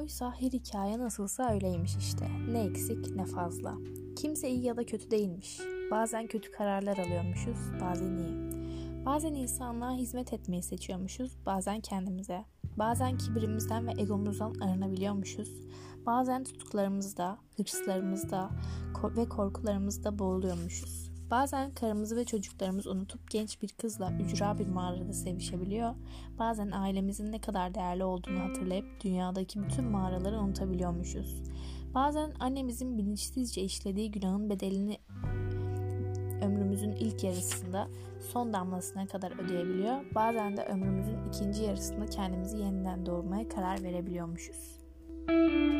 Oysa her hikaye nasılsa öyleymiş işte. Ne eksik ne fazla. Kimse iyi ya da kötü değilmiş. Bazen kötü kararlar alıyormuşuz, bazen iyi. Bazen insanlığa hizmet etmeyi seçiyormuşuz, bazen kendimize. Bazen kibrimizden ve egomuzdan arınabiliyormuşuz. Bazen tutkularımızda, hırslarımızda ve korkularımızda boğuluyormuşuz. Bazen karımızı ve çocuklarımızı unutup genç bir kızla ücra bir mağarada sevişebiliyor. Bazen ailemizin ne kadar değerli olduğunu hatırlayıp dünyadaki bütün mağaraları unutabiliyormuşuz. Bazen annemizin bilinçsizce işlediği günahın bedelini ömrümüzün ilk yarısında son damlasına kadar ödeyebiliyor. Bazen de ömrümüzün ikinci yarısında kendimizi yeniden doğurmaya karar verebiliyormuşuz. Müzik